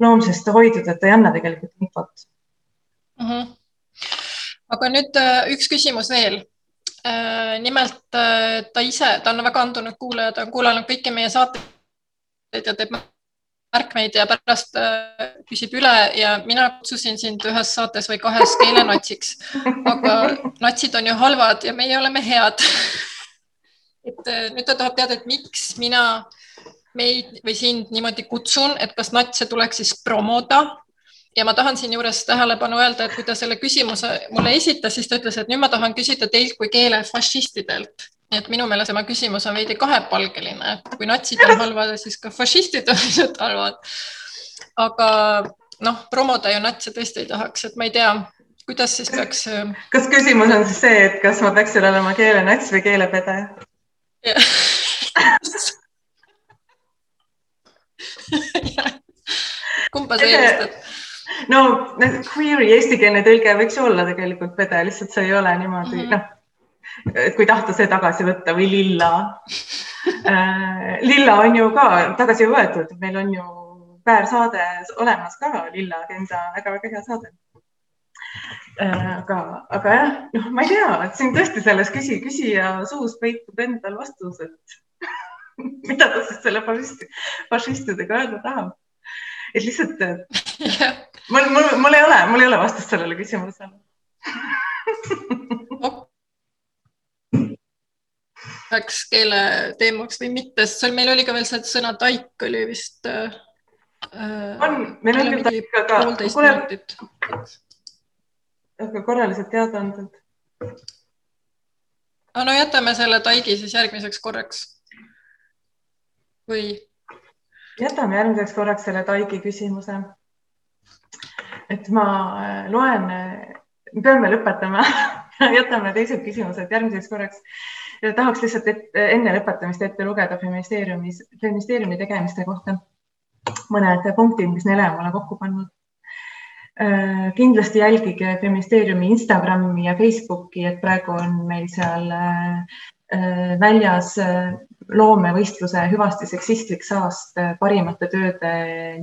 loomsest hoiduda, et ta ei anna tegelikult infot. mm. -hmm. aga nüüd äh, üks küsimus veel. nimelt äh, ta ise, ta on väga andunud kuulaja, ta on kuulanud kõiki meie saateid ja teeb märkmeid ja pärast äh, küsib üle ja mina kutsusin sind ühes saates või kahes keelenatsiks, aga natsid on ju halvad ja meie oleme head. et äh, nüüd ta tahab teada, et miks mina meid või sind niimoodi kutsun, et kas natse tuleks siis promoda ja ma tahan siinjuures tähelepanu öelda, et kui ta selle küsimuse mulle esitas, siis ta ütles, et nüüd ma tahan küsida teilt kui keelefašistidelt. Nii et minu meelest tema küsimus on veidi kahepalgeline, et kui natsid on halvad, siis ka fašistid on ilmselt halvad. aga noh, promoda ju natse tõesti ei tahaks, et ma ei tea, kuidas siis peaks. kas küsimus on siis see, et kas ma peaksin olema keelenats või keelepede? kumba sa eelistad? no queer'i eestikeelne tõlge võiks olla tegelikult pede, lihtsalt see ei ole niimoodi mm. -hmm. noh, et kui tahta see tagasi võtta või lilla äh,. lilla on ju ka tagasi võetud, meil on ju päärsaade olemas ka, Lilla agenda väga,, väga-väga hea saade äh,. aga, aga jah, noh, ma ei tea, et siin tõesti selles küsi, küsija suus peitub endal vastus, et mida ta siis selle fašisti, fašistidega öelda tahab. et lihtsalt mul, mul, mul ei ole, mul ei ole vastust sellele küsimusele. Läks keele teemaks või mitte, sest seal meil oli ka veel see sõna taik oli vist äh,. on, meil on küll taik, aga minutit. aga korralised teadaanded. no jätame selle taigi siis järgmiseks korraks. või? jätame järgmiseks korraks selle taigi küsimuse. et ma äh, loen, me peame lõpetama, jätame teised küsimused järgmiseks korraks. Tahaks lihtsalt et, enne lõpetamist ette lugeda feministeeriumis, feministeeriumi tegemiste kohta mõned punktid, mis Nele on mulle kokku pannud. kindlasti jälgige feministeeriumi Instagrami ja Facebooki, et praegu on meil seal äh, väljas äh, loomevõistluse hüvasti seksistlik saast äh, parimate tööde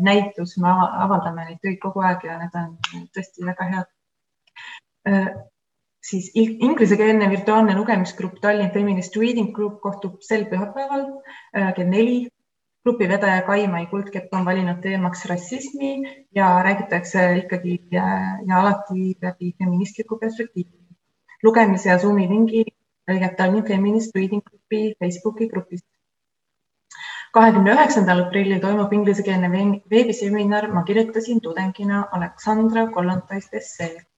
näitus, me ava- avaldame neid töid kogu aeg ja need on tõesti väga head. Siis inglisekeelne virtuaalne lugemisgrupp Tallinn Feminist Reading Group kohtub sel pühapäeval äh, kell neli. grupi vedaja Kai-Mai Kuldkepp on valinud teemaks rassismi ja räägitakse ikkagi ja, ja alati läbi feministliku perspektiivi. lugemise ja Zoomi lingi leiab Tallinn Feminist Reading Grupi Facebooki grupist. kahekümne üheksandal aprillil toimub inglisekeelne veebiseminar Ma kirjutasin tudengina Aleksandra Kollantaist essee.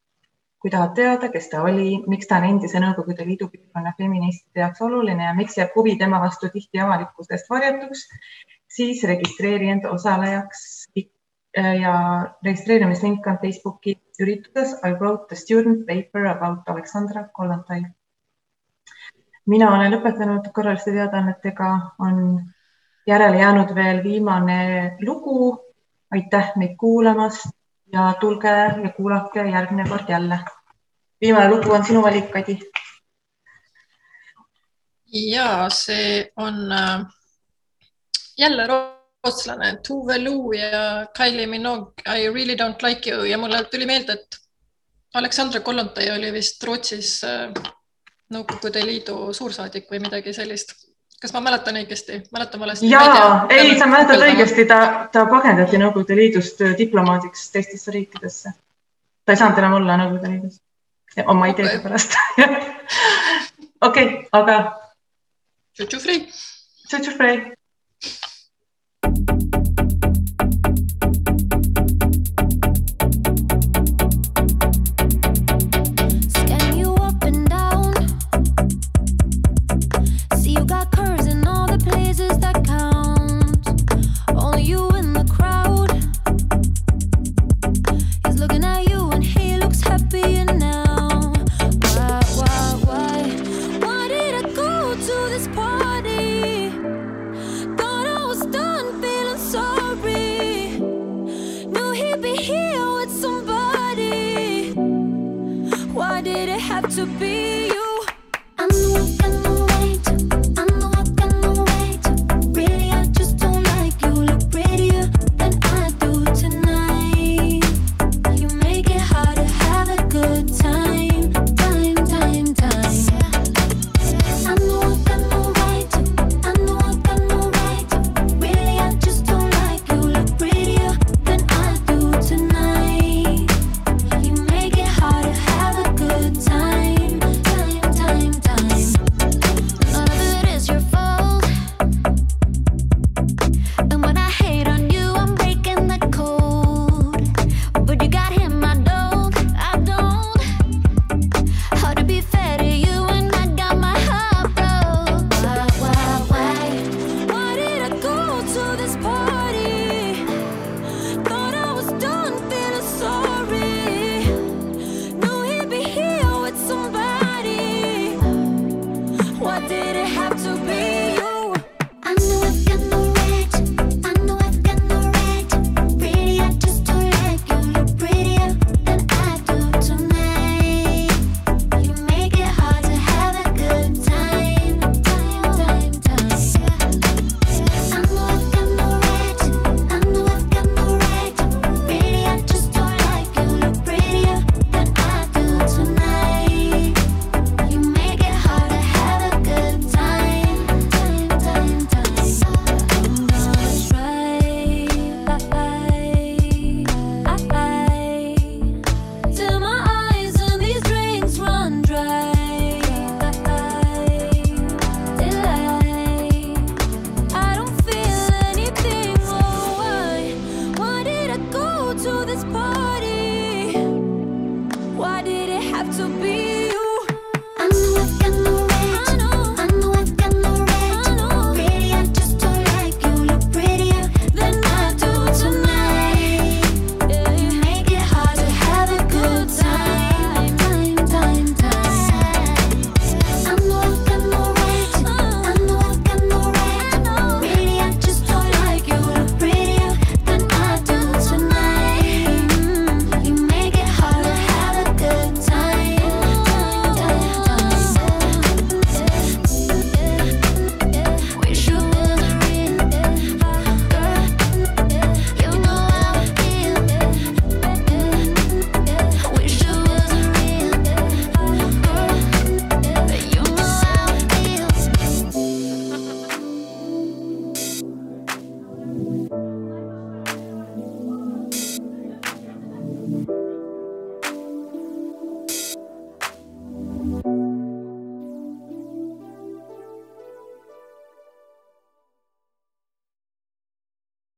Kui tahad teada, kes ta oli, miks ta on endise Nõukogude Liidu piirkonna feministide jaoks oluline ja miks jääb huvi tema vastu tihti avalikkusest varjatuks, siis registreeri end osalejaks äh, ja registreerimislink on Facebooki ürituses I wrote the student paper about Aleksandra Kollontai. mina olen lõpetanud korraliste teadaannetega, on järele jäänud veel viimane lugu. aitäh meid kuulamast ja tulge ja kuulake järgmine kord jälle. viimane lugu on sinu valik, Kadi. ja see on äh, jälle rootslane Tuve Lu ja Kylie Minogue I really don't like you ja mulle tuli meelde, et Aleksandra Kollontai oli vist Rootsis äh, Nõukogude Liidu suursaadik või midagi sellist. Kas ma mäletan õigesti, mäletan valesti? ja, ei, sa mäletad õigesti, ta, ta pagendati Nõukogude Liidust diplomaadiks teistesse riikidesse. ta ei saanud enam olla Nõukogude Liidus oma Okei. ideede pärast. okei, aga Tšutšu-free. tšutšu-frei. Scan